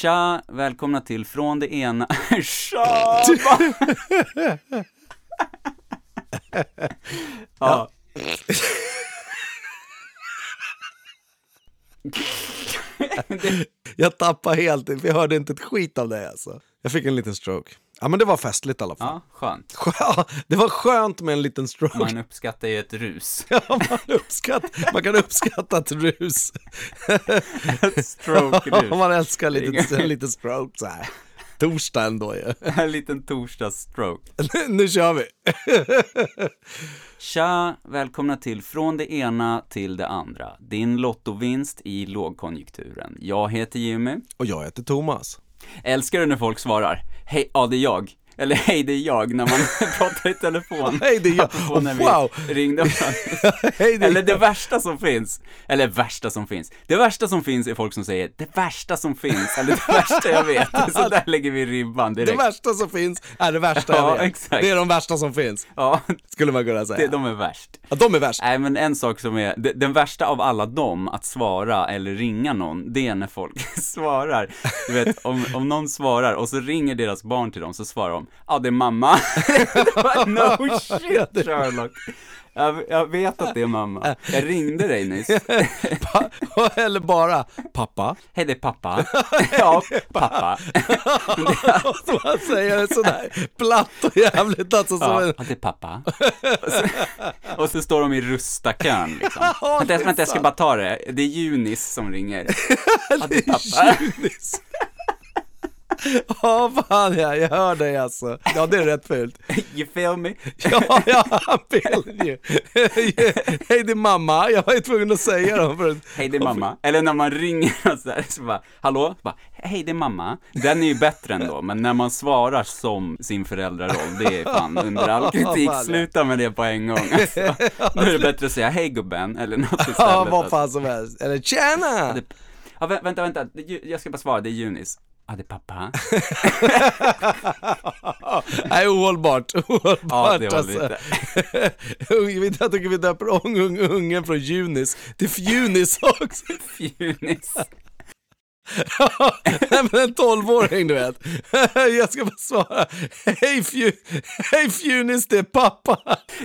Tja, välkomna till Från det ena... Tja! ja. Jag tappade helt, jag hörde inte ett skit av det alltså. Jag fick en liten stroke. Ja men det var festligt i alla fall. ja, skönt. Det var skönt med en liten stroke. Man uppskattar ju ett rus. Ja, man, uppskatt, man kan uppskatta ett rus. Ett stroke-rus. Man älskar lite, en liten stroke så här. Torsdag ändå ju. En liten torsdags-stroke. nu kör vi. Tja, välkomna till Från det ena till det andra. Din lottovinst i lågkonjunkturen. Jag heter Jimmy. Och jag heter Thomas. Älskar du när folk svarar Hej, ja det är jag. Eller hej, det är jag när man pratar i telefon. Hej, det är jag. Apropå när Wow. ringde. Hej, det Eller det värsta som finns. Eller värsta som finns. Det värsta som finns är folk som säger det värsta som finns. Eller det värsta jag vet. Så där lägger vi ribban Det direkt. värsta som finns är det värsta Ja, jag vet. exakt. Det är de värsta som finns, Ja, skulle man kunna säga. det, de är värst. Ja, de är värst. Nej men en sak som är, de- den värsta av alla dem att svara eller ringa någon, det är när folk svarar. Du vet, om, om någon svarar och så ringer deras barn till dem så svarar de, ja det är mamma. No shit Sherlock. Jag, jag vet att det är mamma. Jag ringde dig nyss. Pa- Eller bara, pappa. Hej det är pappa. Ja, pappa. Och man säger det sådär platt och jävligt alltså som Ja, en... det är pappa. Och så, och så står de i rustakön liksom. Ja, Vänta, vänta, jag ska bara ta det. Det är Junis som ringer. Ja, det är pappa. Junis. Ja, fan ja, jag hör dig alltså. Ja, det är rätt fult. You feel me? Ja, ja, I'm feeling you. Hej, det är mamma. Jag var ju tvungen att säga dem för. Hej det är mamma. Eller när man ringer och så, här, så bara, hallå? Bara, Hej det är mamma. Den är ju bättre ändå, men när man svarar som sin föräldraroll, det är fan under all kritik. Sluta med det på en gång. Alltså. Då är det bättre att säga hej gubben, eller något istället. Ja, vad alltså. fan som helst. Eller tjena! Ja, vä- vänta, vänta, jag ska bara svara, det är Junis. Ja, det är pappa. Nej, ohållbart. Ohållbart Ja, det alltså. Ung- Jag tycker vi döper om ung- ungen från Junis till Fjunis också. Junis. Nej men en tolvåring du vet. Jag ska bara svara. Hej, fju, hej Fjunis, det är pappa.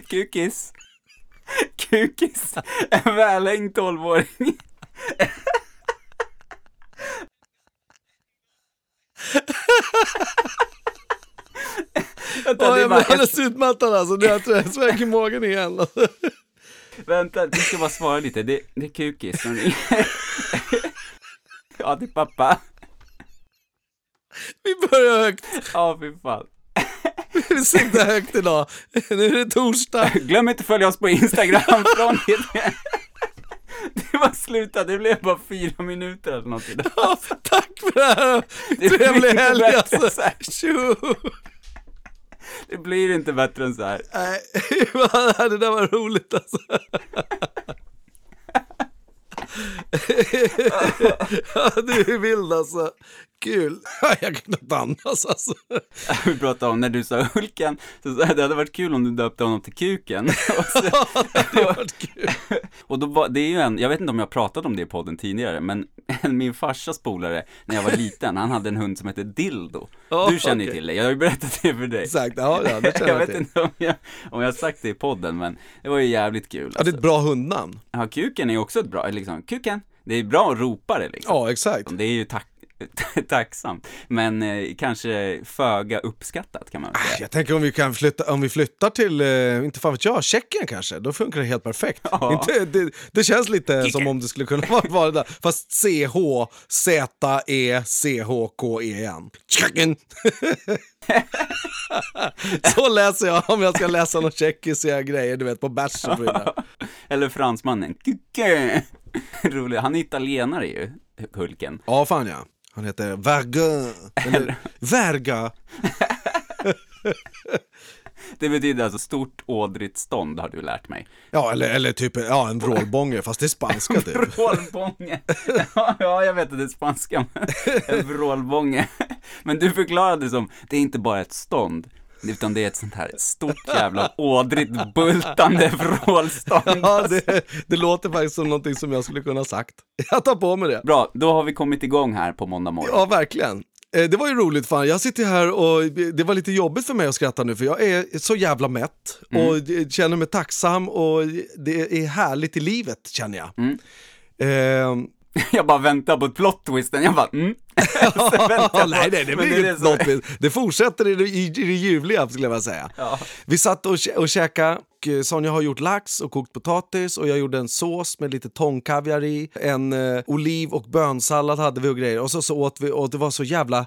Kukis. Kukis. En välhängd tolvåring. Vänta, Åh, det är jag bara blir alldeles utmattad alltså. Nu har jag sväng i magen igen. Alltså. vänta, vi ska bara svara lite. Det, det är Kukis som ringer. Ja, det är pappa. Vi börjar högt. Ja, fy fan. Vi siktar högt idag. Nu är det torsdag. Glöm inte att följa oss på Instagram från det. Det var slutat, det blev bara fyra minuter eller något idag. Ja, tack för det här. Trevlig helg alltså. Tjo. Det blir inte bättre än så här. Nej, det där var roligt alltså. Ja, du är vild alltså. Kul. Jag kan inte andas alltså. Vi pratade om när du sa Hulken, så det hade varit kul om du döpte honom till Kuken. Och, så, Det har varit kul. och då var, det är ju en, jag vet inte om jag pratat om det i podden tidigare, men min farsas polare, när jag var liten, han hade en hund som hette Dildo. Ja, Du känner ju okej. till det, jag har ju berättat det för dig. Exakt, ja, ja det känner Jag jag vet inte om jag, om jag har sagt det i podden, men det var ju jävligt kul. Ja, det är Alltså. ett bra hundnamn. Ja, Kuken är ju också ett bra, liksom, Kuken, det är bra att ropa det liksom. Ja, exakt. Det är ju tack, tacksamt, men eh, kanske föga uppskattat kan man väl säga. Jag tänker om vi kan flytta, om vi flyttar till, eh, inte fan vet jag, Tjeckien kanske, då funkar det helt perfekt. Ja. Inte, det, det känns lite som om det skulle kunna vara, vara där, fast C-H, Z-E, C-H-K-E-N. Tjeckien! Så läser jag om jag ska läsa någon tjeckiska grejer, du vet, på bärs och. Eller fransmannen. Rolig, han är italienare ju, Hulken. Ja, fan ja. Han heter Verga. Eller Verga. Det betyder alltså stort ådrigt stånd har du lärt mig. Ja, eller, eller typ ja, en vrålbånge, fast det är spanska typ. Vrålbånge. Ja, ja, jag vet att det är spanska, men en vrålbånge. Men du förklarade som, det är inte bara ett stånd. Utan det är ett sånt här stort jävla ådrigt bultande vrålstånd. Ja, det, det låter faktiskt som någonting som jag skulle kunna ha sagt. Jag tar på mig det. Bra, då har vi kommit igång här på måndag morgon. Ja, verkligen. Eh, Det var ju roligt fan, jag sitter här och det var lite jobbigt för mig att skratta nu för jag är så jävla mätt och känner mig tacksam och det är härligt i livet känner jag. Eh, Jag bara väntar på plot-twisten, jag bara mm. Jag nej, nej, det blir är inget så- något, det fortsätter i det, i, det ljuvliga skulle jag vilja säga. Ja. Vi satt och, och käkade, och eh, Sonja har gjort lax och kokt potatis och jag gjorde en sås med lite tångkaviar i, en eh, oliv och bönsallad hade vi och grejer och så, så åt vi och det var så jävla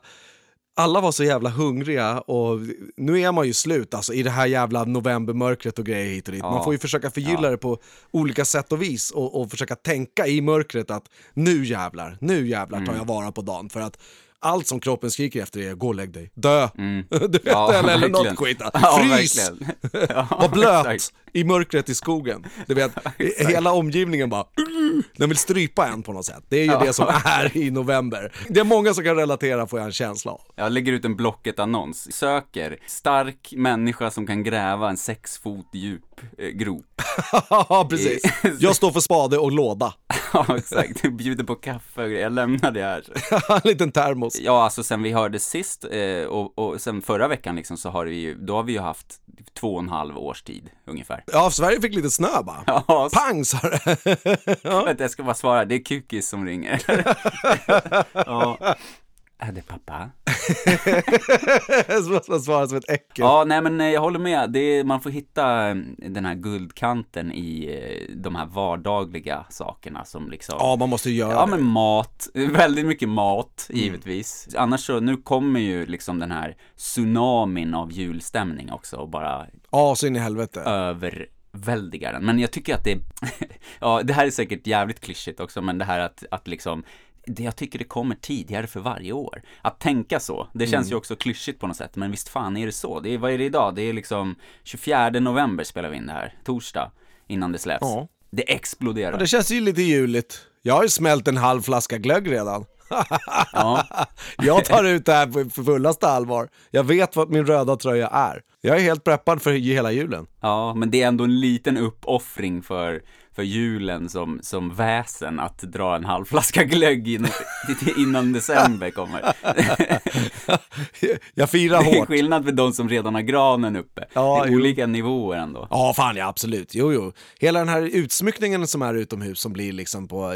alla var så jävla hungriga och nu är man ju slut alltså i det här jävla novembermörkret och grejer hit och dit. Man Ja. får ju försöka förgylla det på olika sätt och vis och, och försöka tänka i mörkret att nu jävlar, nu jävlar tar Mm. jag vara på dagen för att allt som kroppen skriker efter är gå och lägg dig, dö, du vet, Ja, eller, eller något skit. Frys! Ja, Var blöt exakt. i mörkret i skogen. Du vet, hela omgivningen bara den vill strypa en på något sätt. Det är ju Ja. det som är i november. Det är många som kan relatera får jag en känsla av. Jag lägger ut en Blocket-annons. Söker stark människa som kan gräva en sex fot djup eh, grop. Ja, precis. Jag står för spade och låda. Ja, exakt. Bjuder på kaffe och grejer. Jag lämnar det här. en liten termos. Ja, alltså sen vi hörde sist eh, och, och sen förra veckan liksom så har vi ju, då har vi ju haft två och en halv års tid ungefär. Ja, Sverige fick lite snö bara. Ja, Pang sa det. vänta, jag ska bara svara, det är Kukis som ringer. ja. Är det pappa? Måste man svara som ett äckel. Ja, nej men eh, jag håller med. Är, man får hitta eh, den här guldkanten i eh, de här vardagliga sakerna som liksom Ja, man måste göra Ja det. men mat, väldigt mycket mat Mm. givetvis. Annars så, nu kommer ju liksom den här tsunamin av julstämning också och bara Ja, så in i helvete. överväldigar den. Men jag tycker att det, ja det här är säkert jävligt klyschigt också, men det här att, att liksom det jag tycker det kommer tidigare för varje år. Att tänka så, det känns Mm. ju också klyschigt på något sätt, men visst fan är det så. Det är, vad är det idag? Det är liksom 24 november spelar vi in det här, torsdag, innan det släpps. Ja. Det exploderar. Det känns ju lite juligt. Jag har ju smält en halv flaska glögg redan. Ja. Jag tar ut det här på fullaste allvar. Jag vet vad min röda tröja är. Jag är helt preppad för hela julen. Ja, men det är ändå en liten uppoffring för, för julen som, som väsen att dra en halv flaska glögg innan, innan december kommer. Jag firar Det är hårt. skillnad för de som redan har granen uppe. Ja, det är jo. olika nivåer ändå. Ja, fan ja, absolut. Jo, jo. Hela den här utsmyckningen som är utomhus som blir liksom på,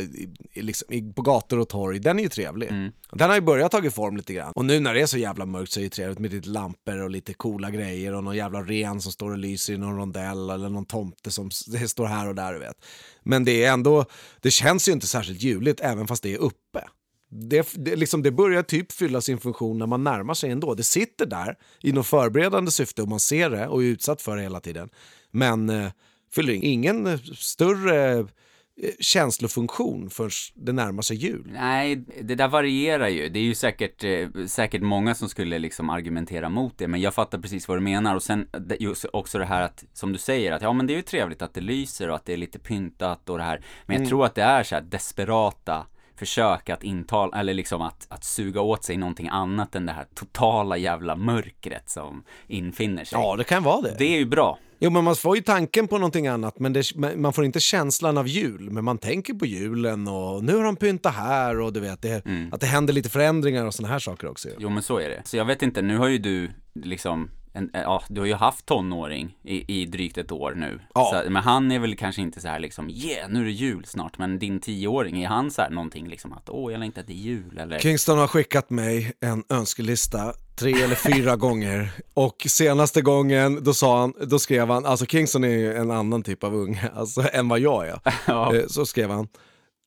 liksom, på gator och torg, den är ju trevlig. Mm. Den har ju börjat ta form lite grann. Och nu när det är så jävla mörkt så är det trevligt med lite lampor och lite coola grejer och någon jävla ren som står och lyser i någon rondell eller någon tomte som står här och där, du vet. Men det är ändå, det känns ju inte särskilt juligt även fast det är uppe. Det, det, liksom, det börjar typ fylla sin funktion när man närmar sig ändå. Det sitter där i något förberedande syfte och man ser det och är utsatt för det hela tiden. Men eh, fyller ingen större eh, känslofunktion förrän det närmar sig jul. Nej, det där varierar ju. Det är ju säkert, eh, säkert många som skulle liksom argumentera mot det, men jag fattar precis vad du menar. Och sen just också det här att, som du säger, att ja men det är ju trevligt att det lyser och att det är lite pyntat och det här. Men jag tror att det är så här desperata försök att intala, eller liksom att, att suga åt sig någonting annat än det här totala jävla mörkret som infinner sig. Ja, det kan vara det. Det är ju bra. Jo, men man får ju tanken på någonting annat, men det, man får inte känslan av jul. Men man tänker på julen och nu har de pyntat här och du vet, det, att det händer lite förändringar och såna här saker också. Jo men så är det. Så jag vet inte, nu har ju du liksom en, eh, ja, du har ju haft tonåring i, i drygt ett år nu. Ja. Så, men han är väl kanske inte så här liksom, yeah, nu är det jul snart. Men din tioåring, är han så här någonting liksom att, åh, jag längtar till jul eller? Kingston har skickat mig en önskelista tre eller fyra gånger och senaste gången då sa han, då skrev han, alltså Kingston är ju en annan typ av unge alltså, än vad jag är. Ja. Eh, Så skrev han,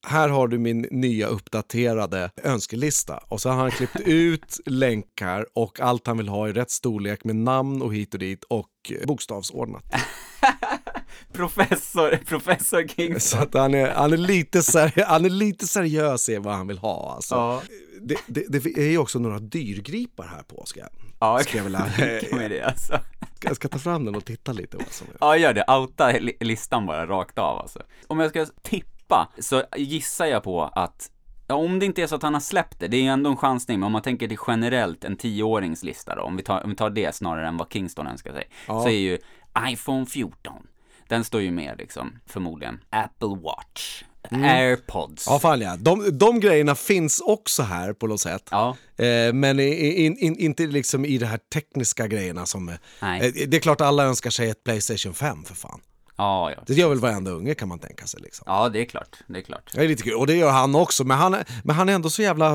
här har du min nya uppdaterade önskelista. Och så har han klippt ut länkar och allt han vill ha i rätt storlek med namn och hit och dit och bokstavsordnat. Professor, professor Kingston. Så att han är, han är, lite, seri- han är lite seriös i vad han vill ha. Alltså. Ja. Det, det, det är ju också några dyrgripar här på, ska jag, Ja, ska jag, vilja, mig det alltså. jag ska ta fram den och titta lite vad som är. Ja, gör det. Outa li- listan bara rakt av alltså. Om jag ska tippa så gissar jag på att Ja, om det inte är så att han har släppt det, det är ju ändå en chansning, men om man tänker till generellt en tioåringslista då, om vi tar, om vi tar det snarare än vad Kingston önskar sig, Ja. så är ju iPhone 14, den står ju med liksom, förmodligen. Apple Watch, AirPods. Mm. Ja, fan ja. De, de grejerna finns också här på något sätt. Ja. Eh, men in, in, inte liksom i de här tekniska grejerna som... eh, Nej. det är klart alla önskar sig ett Playstation 5 för fan. Ja, ja. Det gör väl varenda unge kan man tänka sig liksom. Ja, det är klart, det är klart. Det är lite kul, och det gör han också, men han, är- men han är ändå så jävla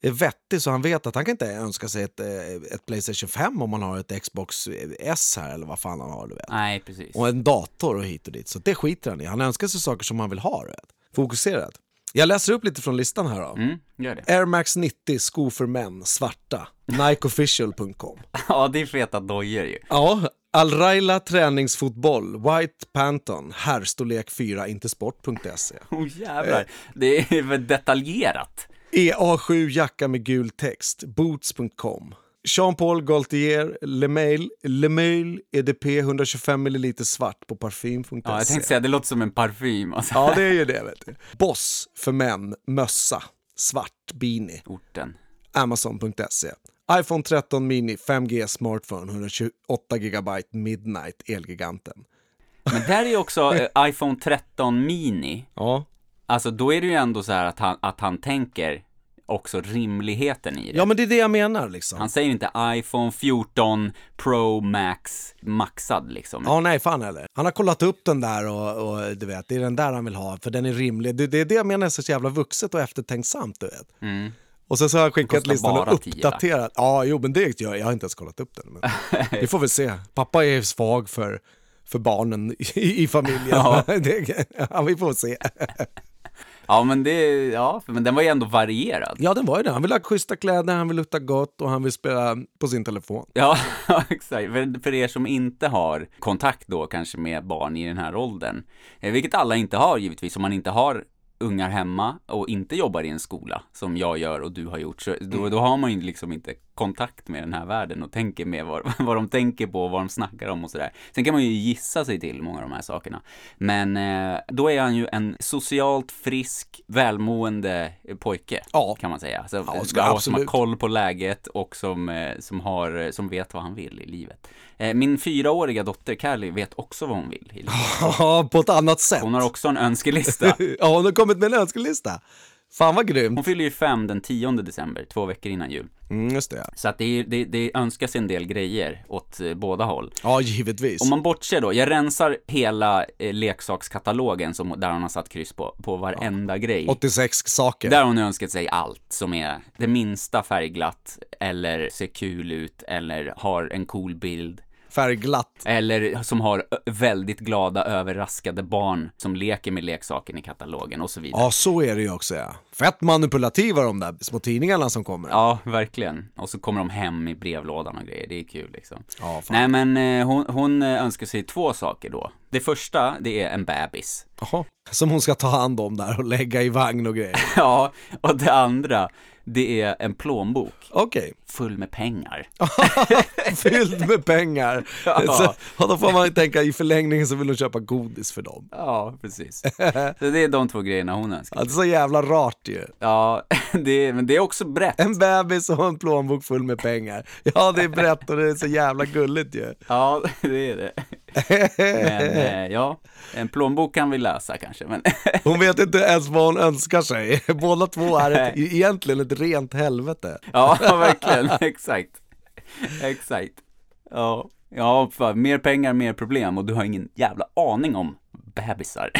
eh, vettig så han vet att han kan inte önska sig ett, eh, ett Playstation 5 om man har ett Xbox S här eller vad fan han har du vet. Nej, precis. Och en dator och hit och dit, så det skiter han i. Han önskar sig saker som han vill ha, du vet. Fokuserat. Jag läser upp lite från listan här då. Mm, gör det. Air Max 90 skor för män, svarta. Nikeofficial.com. Ja, det är feta dojor ju. Ja, Al-Raila träningsfotboll, White Panton, herrstorlek 4, inte sport.se. Oh jävlar, det är väl detaljerat. EA7 E jacka med gul text, boots.com. Jean-Paul Gaultier, Lemail, Lemail EDP 125 ml svart på parfym.se. Ja, jag tänkte säga, det låter som en parfym alltså. Ja, det är ju det vet du. Boss för män, mössa, svart beanie, Orten. Amazon.se. iPhone 13 mini, 5G smartphone, 128 GB midnight, Elgiganten. Men där är ju också eh, iPhone 13 mini, Ja. alltså då är det ju ändå så här att han, att han tänker också rimligheten i det. ja, men det är det jag menar liksom. Han säger inte iPhone 14 Pro Max maxad liksom. Ja, nej fan heller. Han har kollat upp den där och, och du vet, det är den där han vill ha, för den är rimlig. Det, det är det jag menar är så jävla vuxet och eftertänksamt, du vet. Mm. Och sen så har jag skickat listan och bara 10 lax. uppdaterat. Ja, jo, men det gör jag. Jag har inte ens kollat upp den. Men vi får väl se. Pappa är svag för, för barnen i, i familjen. Ja. det, ja, vi får se. Ja men det, ja, men den var ju ändå varierad. Ja, den var ju det. Han vill ha schyssta kläder, han vill lukta gott och han vill spela på sin telefon. Ja, exakt. För, för er som inte har kontakt då kanske med barn i den här åldern, eh, vilket alla inte har givetvis, om man inte har ungar hemma och inte jobbar i en skola som jag gör och du har gjort, så då, då har man ju liksom inte kontakt med den här världen och tänker med vad, vad de tänker på och vad de snackar om och sådär. Sen kan man ju gissa sig till många av de här sakerna. Men eh, då är han ju en socialt frisk, välmående eh, pojke, Ja. kan man säga. Så, Ja, ja, ska- som har koll på läget och som, eh, som, har, som vet vad han vill i livet. Eh, Min fyraåriga dotter Callie vet också vad hon vill i livet. Ja, på ett annat sätt. Hon har också en önskelista. Ja, hon har kommit med en önskelista. Fan vad grymt. Hon fyller ju fem den 10 december, två veckor innan jul. Mm, just det. Så att det, är- det, det önskas en del grejer åt eh, båda håll. Ja, givetvis. Om man bortser då, jag rensar hela eh, leksakskatalogen som, där hon har satt kryss på, på varenda grej. 86 saker. Där har hon önskat sig allt som är det minsta färgglatt, eller ser kul ut, eller har en cool bild. Färgglatt. Eller som har väldigt glada, överraskade barn som leker med leksaken i katalogen och så vidare. Ja, så är det ju också ja. Fett manipulativa de där små tidningarna som kommer. Ja, verkligen. Och så kommer de hem i brevlådan och grejer, det är kul liksom. Ja, fan. Nej men eh, hon, hon eh, önskar sig två saker då. Det första, det är en bebis. Jaha. Som hon ska ta hand om där och lägga i vagn och grejer. Ja, och det andra, det är en plånbok Okej. full med pengar. Fylld med pengar. Ja. Så, och då får man tänka i förlängningen så vill hon köpa godis för dem. Ja, precis. Så det är de två grejerna hon önskar. Är så jävla rart ju. Ja, det är, men det är också brett. En bebis och en plånbok full med pengar. Ja, det är brett och det är så jävla gulligt ju. Ja, det är det. Men eh, ja, en plånbok kan vi läsa kanske, men Hon vet inte ens vad hon önskar sig. Båda två är ett, egentligen ett rent helvete. ja, verkligen, exakt. Exakt. Ja, ja, fan, mer pengar, mer problem och du har ingen jävla aning om bebisar.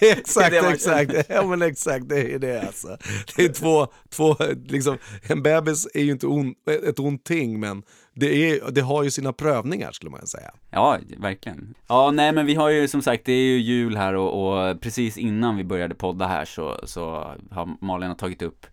exakt, exakt. Ja men exakt, det är det alltså. Det är två, två liksom, en bebis är ju inte on, ett ont ting men det, är, det har ju sina prövningar skulle man säga. Ja, verkligen. Ja, nej men vi har ju som sagt, det är ju jul här och, och precis innan vi började podda här så, så har Malin har tagit upp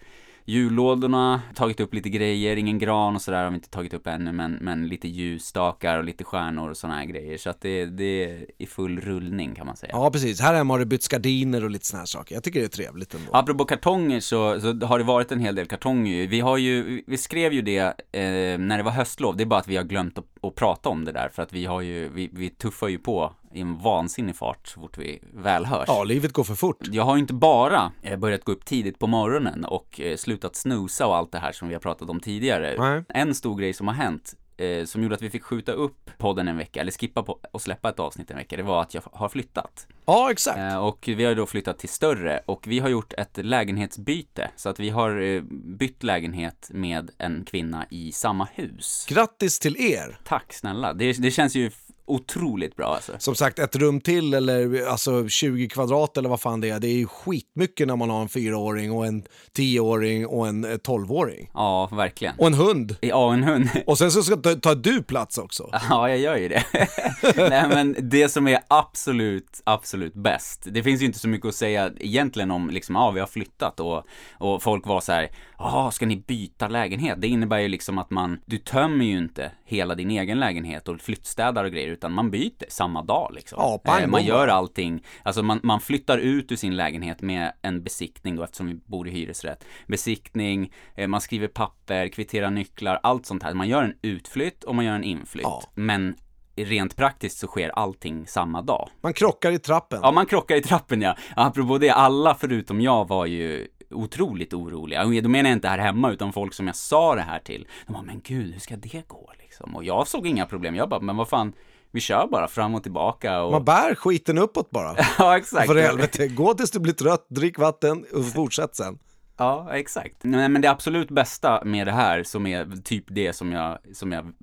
jullådorna, tagit upp lite grejer, ingen gran och sådär har vi inte tagit upp ännu, men, men lite ljusstakar och lite stjärnor och sådana här grejer. Så att det, det är i full rullning kan man säga. Ja precis, här hemma har det bytts gardiner och lite såna här saker. Jag tycker det är trevligt ändå. Apropå kartonger så, så har det varit en hel del kartonger. Vi har ju, vi skrev ju det eh, när det var höstlov, det är bara att vi har glömt att att prata om det där för att vi har ju, vi, vi tuffar ju på i en vansinnig fart så fort vi väl hörs. Ja, livet går för fort. Jag har inte bara eh, börjat gå upp tidigt på morgonen och eh, slutat snusa och allt det här som vi har pratat om tidigare. Nej. En stor grej som har hänt eh, som gjorde att vi fick skjuta upp podden en vecka, eller skippa och släppa ett avsnitt en vecka, det var att jag har flyttat. Ja, exakt. Och vi har då flyttat till större och vi har gjort ett lägenhetsbyte. Så att vi har bytt lägenhet med en kvinna i samma hus. Grattis till er! Tack snälla, det, det känns ju otroligt bra alltså. Som sagt, ett rum till eller alltså 20 kvadrat eller vad fan det är, det är ju skitmycket när man har en fyraåring och en tioåring och en eh, tolvåring. Ja, verkligen. Och en hund. Ja, en hund. Och sen så ska ta, ta du plats också. Ja, jag gör ju det. Nej, men det som är absolut, absolut bäst, det finns ju inte så mycket att säga egentligen om liksom, ja, vi har flyttat och, och folk var så här, ja, ska ni byta lägenhet? Det innebär ju liksom att man, du tömmer ju inte hela din egen lägenhet och flyttstädar och grejer, utan man byter samma dag liksom. Ja, pang, Eh, man gör allting, alltså man, man flyttar ut ur sin lägenhet med en besiktning då, eftersom vi bor i hyresrätt. Besiktning, eh, man skriver papper, kvitterar nycklar, allt sånt här. Man gör en utflytt och man gör en inflytt. Ja. Men rent praktiskt så sker allting samma dag. Man krockar i trappen. Ja, man krockar i trappen ja. Apropå det, alla förutom jag var ju otroligt oroliga. Och då menar jag inte här hemma, utan folk som jag sa det här till. De bara, men gud, hur ska det gå liksom? Och jag såg inga problem. Jag bara, men vad fan, vi kör bara fram och tillbaka och... Man bär skiten uppåt bara. Ja, exakt. För helvete, gå tills du blir trött, drick vatten och fortsätt sen. Ja, exakt. Nej, men det absolut bästa med det här, som är typ det som jag, som jag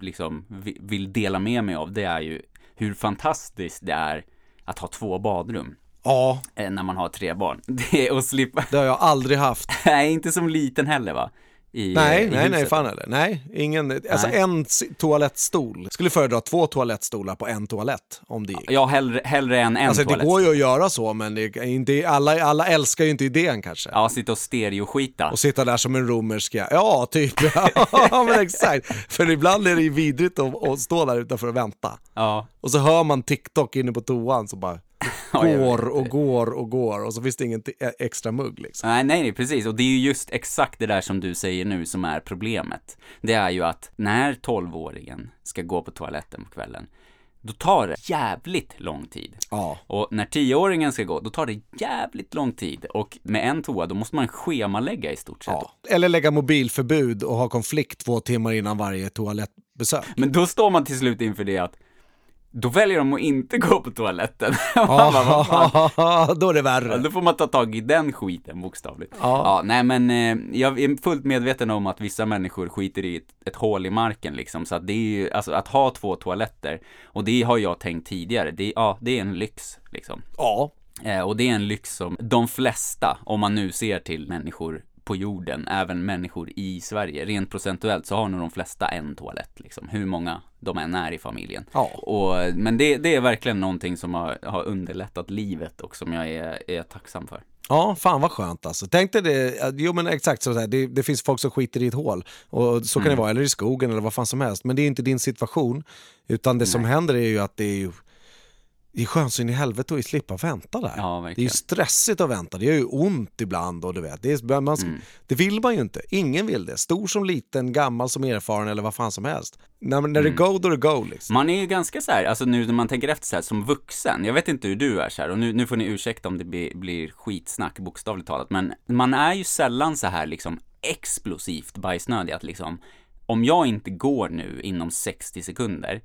liksom vi- vill dela med mig av, det är ju hur fantastiskt det är att ha två badrum Ja, eh, när man har tre barn. Det är att slippa, det har jag aldrig haft. nej inte som liten heller va? I, Nej, i nej, nej, fan eller. Nej, ingen, alltså Nej. en si- toalettstol. Skulle föredra två toalettstolar på en toalett om det gick. Ja, hellre, hellre än en Alltså det toalett. går ju att göra så, men det inte, alla, alla älskar ju inte idén kanske. Ja, sitta och stereoskita. Och sitta där som en romerska. Ja, typ. Ja, men exakt. För ibland är det ju vidrigt att, att stå där utanför och vänta. Ja, Och så hör man TikTok inne på toan som bara går och går och går och så finns det ingen e- extra mugg liksom. Nej, nej, precis. Och det är ju just exakt det där som du säger nu som är problemet. Det är ju att när 12-åringen ska gå på toaletten på kvällen, då tar det jävligt lång tid. Ja. Och när 10-åringen ska gå, då tar det jävligt lång tid. Och med en toa, då måste man schemalägga i stort sett. ja. Eller lägga mobilförbud och ha konflikt två timmar innan varje toalettbesök. Men då står man till slut inför det att då väljer de att inte gå på toaletten. Man bara, vad fan? Ja, då är det Ja, värre. då får man ta tag i den skiten bokstavligt. Ja. Ja, nej men eh, jag är fullt medveten om att vissa människor skiter i ett, ett hål i marken liksom. Så att det är ju, alltså att ha två toaletter, och det har jag tänkt tidigare, det, ja, det är en lyx liksom. Ja. Eh, och det är en lyx som de flesta, om man nu ser till människor på jorden, även människor i Sverige, rent procentuellt så har nog de flesta en toalett liksom, hur många de än är i familjen. Ja. Och, men det, det är verkligen någonting som har, har underlättat livet och som jag är, är tacksam för. Ja, fan vad skönt alltså. Tänk dig det, jo men exakt så, det, det finns folk som skiter i ett hål. Och så kan Mm. det vara, eller i skogen eller vad fan som helst. Men det är inte din situation. Utan det som händer är ju att det är ju det är skönt så in i helvete att slippa vänta där. Ja, det är ju stressigt att vänta, det gör ju ont ibland och du vet. Det, är, man, Mm. det vill man ju inte, ingen vill det. Stor som liten, gammal som erfaren eller vad fan som helst. När, när Mm. det go, då det go liksom. Man är ju ganska så här, alltså nu när man tänker efter så här, som vuxen, jag vet inte hur du är så här, och nu, nu får ni ursäkta om det blir, blir skitsnack bokstavligt talat, men man är ju sällan så här liksom explosivt bajsnödig att liksom, om jag inte går nu inom 60 sekunder,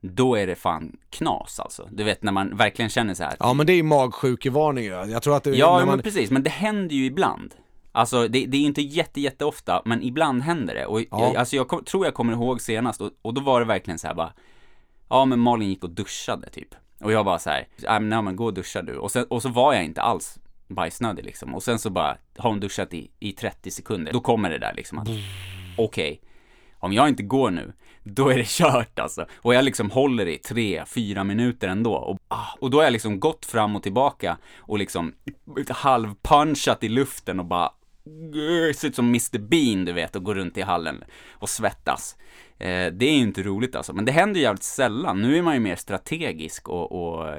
då är det fan knas alltså. Du vet när man verkligen känner så här. Ja men det är ju magsjukevarning ju. Jag tror att det, Ja, när man, men precis, men det händer ju ibland. Alltså det, det är ju inte jätte, jätte ofta, men ibland händer det. Och Ja. jag, alltså jag kom, tror jag kommer ihåg senast, och, och då var det verkligen så här bara, ja men Malin gick och duschade typ. Och jag bara så här, ja men, ja, men gå och duscha du. Och, sen, och så var jag inte alls bajsnödig liksom. Och sen så bara, har hon duschat i, i 30 sekunder, då kommer det där liksom att, okej, om jag inte går nu, då är det kört alltså. Och jag liksom håller i tre, fyra minuter ändå. Och, ah, och då har jag liksom gått fram och tillbaka och liksom halvpunchat i luften och bara ser ut som Mr Bean du vet och går runt i hallen och svettas. Eh, det är ju inte roligt alltså, men det händer ju jävligt sällan. Nu är man ju mer strategisk och, och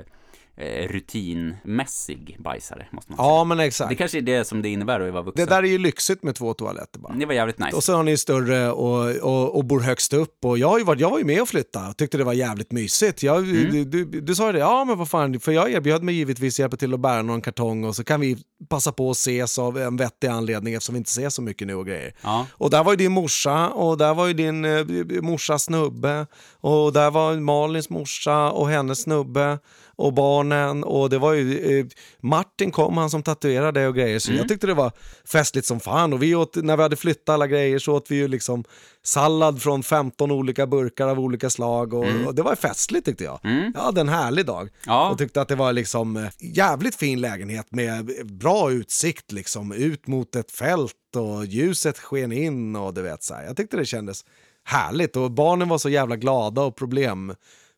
rutinmässig bajsare, måste man säga. Ja, men exakt. Det kanske är det som det innebär att vara vuxen. Det där är ju lyxigt med två toaletter bara. Det var jävligt nice. Och så har ni större och, och, och bor högst upp. Och jag, har ju varit, jag var ju med och flytta och tyckte det var jävligt mysigt. Jag, Mm. du, du, du sa ju det, ja men vad fan, för jag erbjöd mig givetvis hjälpa till att bära någon kartong och så kan vi passa på att ses av en vettig anledning eftersom vi inte ses så mycket nu och grejer. Ja. Och där var ju din morsa och där var ju din eh, morsas snubbe och där var Malins morsa och hennes snubbe och barnen och det var ju eh, Martin kom, han som tatuerade och grejer. Så jag tyckte det var festligt som fan. Och vi åt, när vi hade flyttat alla grejer så åt vi ju liksom sallad från 15 olika burkar av olika slag. Och, och det var festligt tyckte jag. Jag hade en härlig dag. Ja. och tyckte att det var liksom eh, jävligt fin lägenhet med bra utsikt liksom ut mot ett fält och ljuset sken in och du vet så här. Jag tyckte det kändes härligt. Och barnen var så jävla glada och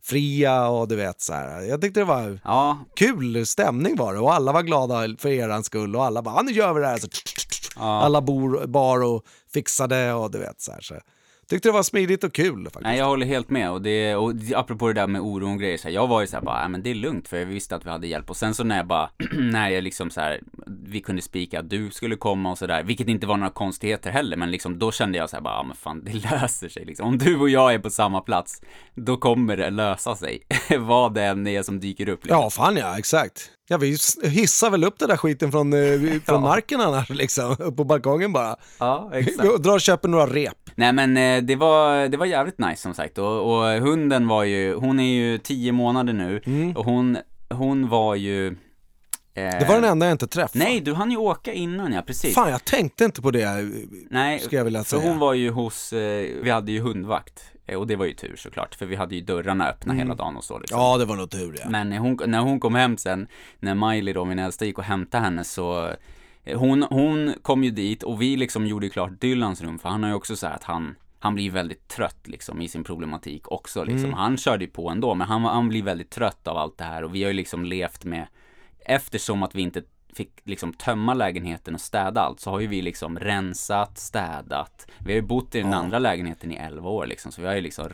problemfria och du vet så här. Jag tyckte det var Ja, kul stämning var det och alla var glada för eran skull och alla bara "Ja, nu gör vi det här. Så, Alla bor, bar och fixade och du vet så här. Så. Tyckte det var smidigt och kul faktiskt. Nej, jag håller helt med. Och, det, och apropå det där med oro och grejer, så här, jag var ju såhär bara, ja men det är lugnt för jag visste att vi hade hjälp. Och sen så när jag bara, när jag liksom så här, vi kunde spika att du skulle komma och sådär, vilket inte var några konstigheter heller, men liksom då kände jag så här bara, ja men fan det löser sig liksom. Om du och jag är på samma plats, då kommer det lösa sig. Vad det än är som dyker upp. Liksom. Ja, fan ja, exakt. Ja, vi hissar väl upp den där skiten från, eh, från marken annars liksom, upp på balkongen bara. Ja, exakt. Vi drar och köper några rep. Nej men eh, det var, det var jävligt nice som sagt och, och hunden var ju, hon är ju tio månader nu och hon, hon var ju eh, Det var den enda jag inte träffade. Nej, du hann ju åka innan ja, precis Fan, jag tänkte inte på det. Nej, skulle jag vilja för säga. hon var ju hos, vi hade ju hundvakt och det var ju tur såklart, för vi hade ju dörrarna öppna hela dagen och så liksom. Ja, det var nog tur ja. Men när hon, när hon kom hem sen, när Miley då, min äldsta, gick och hämtade henne så eh, hon, hon kom ju dit och vi liksom gjorde ju klart Dylans rum, för han har ju också så att han han blir väldigt trött liksom i sin problematik också liksom. Han körde ju på ändå, men han, han blir väldigt trött av allt det här och vi har ju liksom levt med Eftersom att vi inte fick liksom tömma lägenheten och städa allt så har ju vi liksom rensat, städat. Vi har ju bott i den andra lägenheten i 11 år liksom, så vi har ju liksom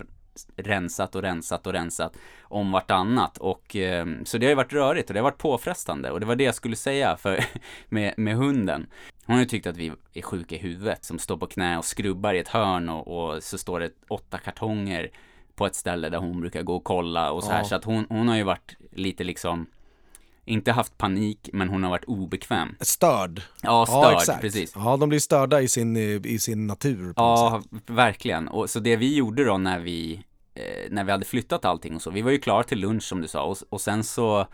rensat och rensat och rensat om vartannat och eh, så det har ju varit rörigt och det har varit påfrestande och det var det jag skulle säga för med, med hunden. Hon har ju tyckt att vi är sjuka i huvudet som står på knä och skrubbar i ett hörn och, och så står det åtta kartonger på ett ställe där hon brukar gå och kolla och så här Ja. så att hon, hon har ju varit lite liksom inte haft panik men hon har varit obekväm. Störd. Ja, störd, precis. Ja, de blir störda i sin, i sin natur. Ja, verkligen. Och så det vi gjorde då när vi, eh, när vi hade flyttat allting och så, vi var ju klara till lunch som du sa och, och sen så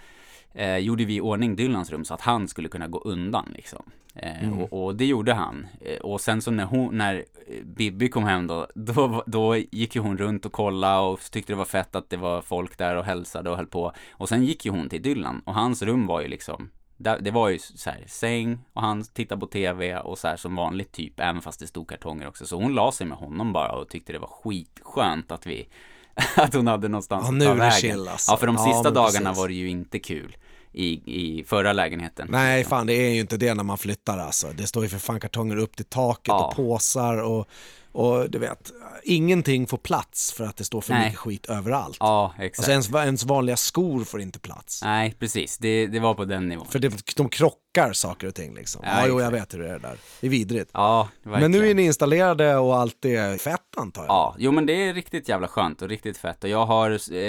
eh, gjorde vi i ordning Dylans rum så att han skulle kunna gå undan liksom. Eh, Mm. och, och det gjorde han. Eh, och sen så när hon, när eh, Bibi kom hem då, då, då gick ju hon runt och kollade och tyckte det var fett att det var folk där och hälsade och höll på. Och sen gick ju hon till Dylan och hans rum var ju liksom det var ju så här, säng och han tittade på tv och så här som vanligt typ, även fast det stod kartonger också. Så hon la sig med honom bara och tyckte det var skitskönt att vi, att hon hade någonstans Ja, att ta vägen. chill, alltså. Ja, för de sista dagarna precis. var det ju inte kul i, i förra lägenheten. Nej, fan det är ju inte det när man flyttar alltså. Det står ju för fan kartonger upp till taket Ja. och påsar och, och du vet, ingenting får plats för att det står för Nej. mycket skit överallt. Ja, exakt. Alltså ens, ens vanliga skor får inte plats. Nej, precis. Det, det var på den nivån. För det, de krockar saker och ting liksom. Ja, Ja, jo, jag vet hur det är där. Det är vidrigt. Ja, verkligen. Men nu är ni installerade och allt är fett antar jag. Ja, jo men det är riktigt jävla skönt och riktigt fett och jag har, eh,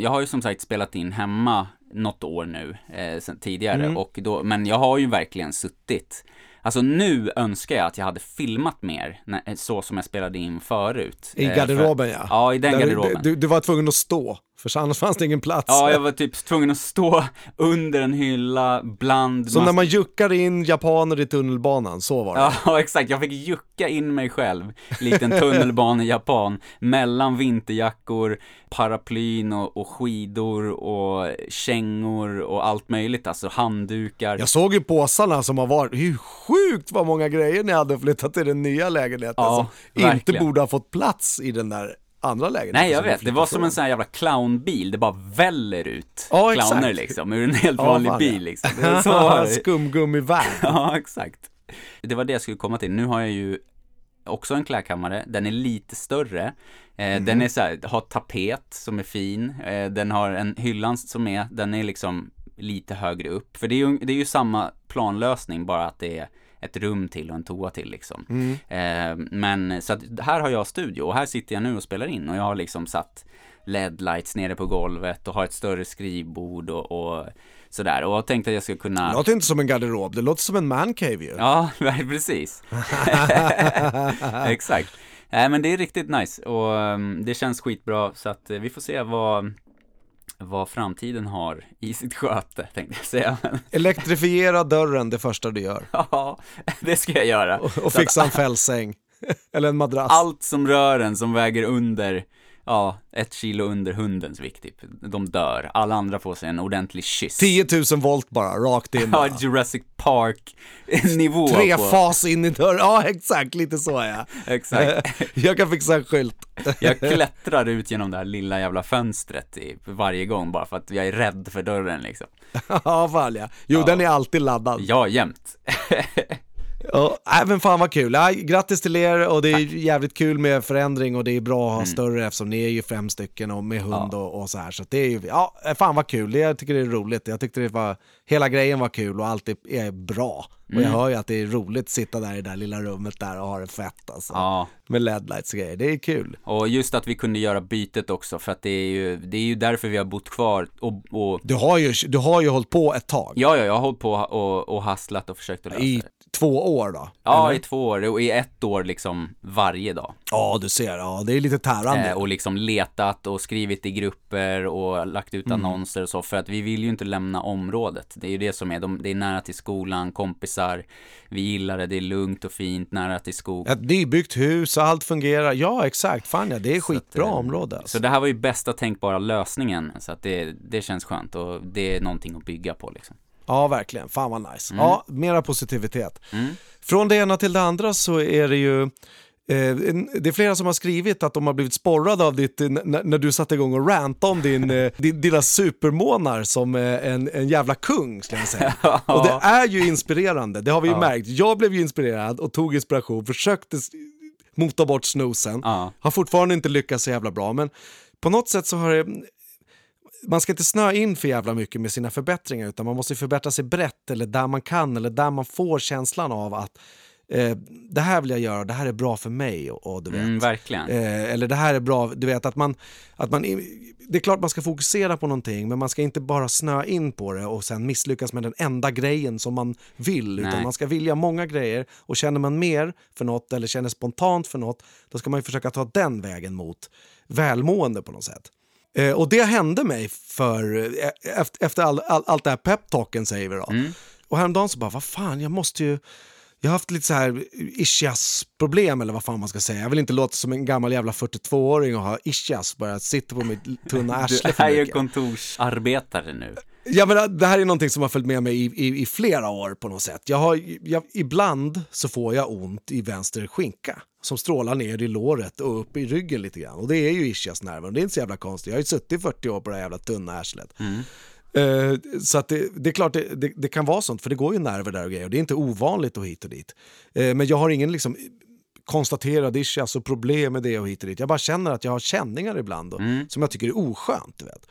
jag har ju som sagt spelat in hemma något år nu, eh, tidigare Mm. och då, men jag har ju verkligen suttit Alltså nu önskar jag att jag hade filmat mer, när, så som jag spelade in förut. I Eh, för- garderoben ja. Ja, i den Där- garderoben. Du, du var tvungen att stå, för annars fanns det ingen plats. Ja, jag var typ tvungen att stå under en hylla bland Som när man juckar in japaner i tunnelbanan, så var det. Ja, exakt. Jag fick jucka in mig själv, likt en tunnelbane-japan, mellan vinterjackor, paraplyn och, och skidor och kängor och allt möjligt, alltså handdukar. Jag såg ju påsarna som har varit, hur sjukt vad många grejer ni hade flyttat till den nya lägenheten Ja, som inte verkligen. borde ha fått plats i den där andra lägenheten. Nej, jag ni vet. Det var som en sån här jävla clownbil. Det bara väller ut Ja, clowner exakt. liksom, ur en helt Ja, vanlig fan, bil liksom. Så. Skumgummivärld. Ja, exakt. Det var det jag skulle komma till. Nu har jag ju också en klädkammare. Den är lite större. Eh, Mhm. Den är så här, har tapet som är fin. Eh, den har en hyllan som är, den är liksom lite högre upp. För det är ju, det är ju samma planlösning, bara att det är ett rum till och en toa till liksom. Eh, men så att här har jag studio och här sitter jag nu och spelar in och jag har liksom satt LED-lights nere på golvet och har ett större skrivbord och, och sådär. Och jag tänkte att jag skulle kunna... Det låter inte som en garderob, det låter som en mancave ju. Ja, precis. Exakt. Nej men det är riktigt nice och um, det känns skitbra så att uh, vi får se vad vad framtiden har i sitt sköte, tänkte jag säga. Elektrifiera dörren det första du gör. ja, det ska jag göra. Och, och fixa en fällsäng. Eller en madrass. Allt som rör en som väger under ja, ett kilo under hundens vikt typ. De dör. Alla andra får sig en ordentlig kyss. 10 000 volt bara, rakt in. Ja, Jurassic Park nivå Tre på... fas in i dörren, ja exakt, lite så ja. Exakt. Jag kan fixa en skylt. Jag klättrar ut genom det här lilla jävla fönstret i, varje gång bara för att jag är rädd för dörren liksom. Ja, fan ja. Jo, Ja. den är alltid laddad. Ja, jämt. Ja, äh, men fan vad kul. Ja, grattis till er och det är jävligt kul med förändring och det är bra att ha större eftersom ni är ju fem stycken och med hund och, och så här. Så det är ju, ja, fan vad kul. Det, jag tycker det är roligt. Jag tyckte det var, hela grejen var kul och allt är, bra. Och jag hör ju att det är roligt att sitta där i det där lilla rummet där och ha det fett alltså. Ja, Med LED-lights och grejer. Det är kul. och just att vi kunde göra bytet också för att det är ju, det är ju därför vi har bott kvar och, och Du har ju, du har ju hållit på ett tag. ja, ja, jag har hållit på och, och hasslat och försökt att lösa I det. två år då? Ja, eller? i två år och i ett år liksom varje dag. Ja, du ser. Ja, det är lite tärande. Eh, och liksom letat och skrivit i grupper och lagt ut Mm. annonser och så för att vi vill ju inte lämna området. Det är ju det som är, de, det är nära till skolan, kompisar, vi gillar det, det är lugnt och fint, nära till skog. Ett nybyggt hus allt fungerar. Ja, exakt. Fan ja, det är skitbra eh, område. Alltså. Så det här var ju bästa tänkbara lösningen, så att det, det känns skönt och det är någonting att bygga på liksom. Ja, verkligen. Fan vad nice. Mm. Ja, mera positivitet. Från det ena till det andra så är det ju det är flera som har skrivit att de har blivit sporrade av ditt, när du satte igång och rantade om din, eh, din, dina supermånar som eh, en, en jävla kung, ska jag säga. Och det är ju inspirerande, det har vi ju märkt. Jag blev ju inspirerad och tog inspiration, försökte mota bort snosen. Ja. Har fortfarande inte lyckats så jävla bra, men på något sätt så har det man ska inte snöa in för jävla mycket med sina förbättringar utan man måste förbättra sig brett eller där man kan eller där man får känslan av att eh, det här vill jag göra, det här är bra för mig och, och du vet. Mm, verkligen. Eh, eller det här är bra, du vet att man, att man, det är klart man ska fokusera på någonting men man ska inte bara snöa in på det och sen misslyckas med den enda grejen som man vill utan Nej. man ska vilja många grejer och känner man mer för något eller känner spontant för något då ska man ju försöka ta den vägen mot välmående på något sätt. Eh, och det hände mig för, eh, efter, efter all, all, allt det här peptalken säger vi då. Och häromdagen så bara, vad fan, jag måste ju jag har haft lite så här ischias-problem eller vad fan man ska säga. Jag vill inte låta som en gammal jävla 42-åring och ha ischias, bara sitta på mitt tunna Du arsle är för ju kontorsarbetare nu. Ja, men det här är någonting som har följt med mig i, i, i flera år på något sätt. Jag har, jag, ibland så får jag ont i vänster skinka som strålar ner i låret och upp i ryggen lite grann. Och det är ju ischiasnerven. Det är inte så jävla konstigt. Jag har ju suttit i 40 år på det här jävla tunna arslet. Eh, så att det, det är klart det, det, det kan vara sånt, för det går ju nerver där och grejer. Och det är inte ovanligt och hit och dit. Eh, men jag har ingen liksom konstaterad ischias och problem med det och hit och dit. Jag bara känner att jag har känningar ibland och, som jag tycker är oskönt. Vet.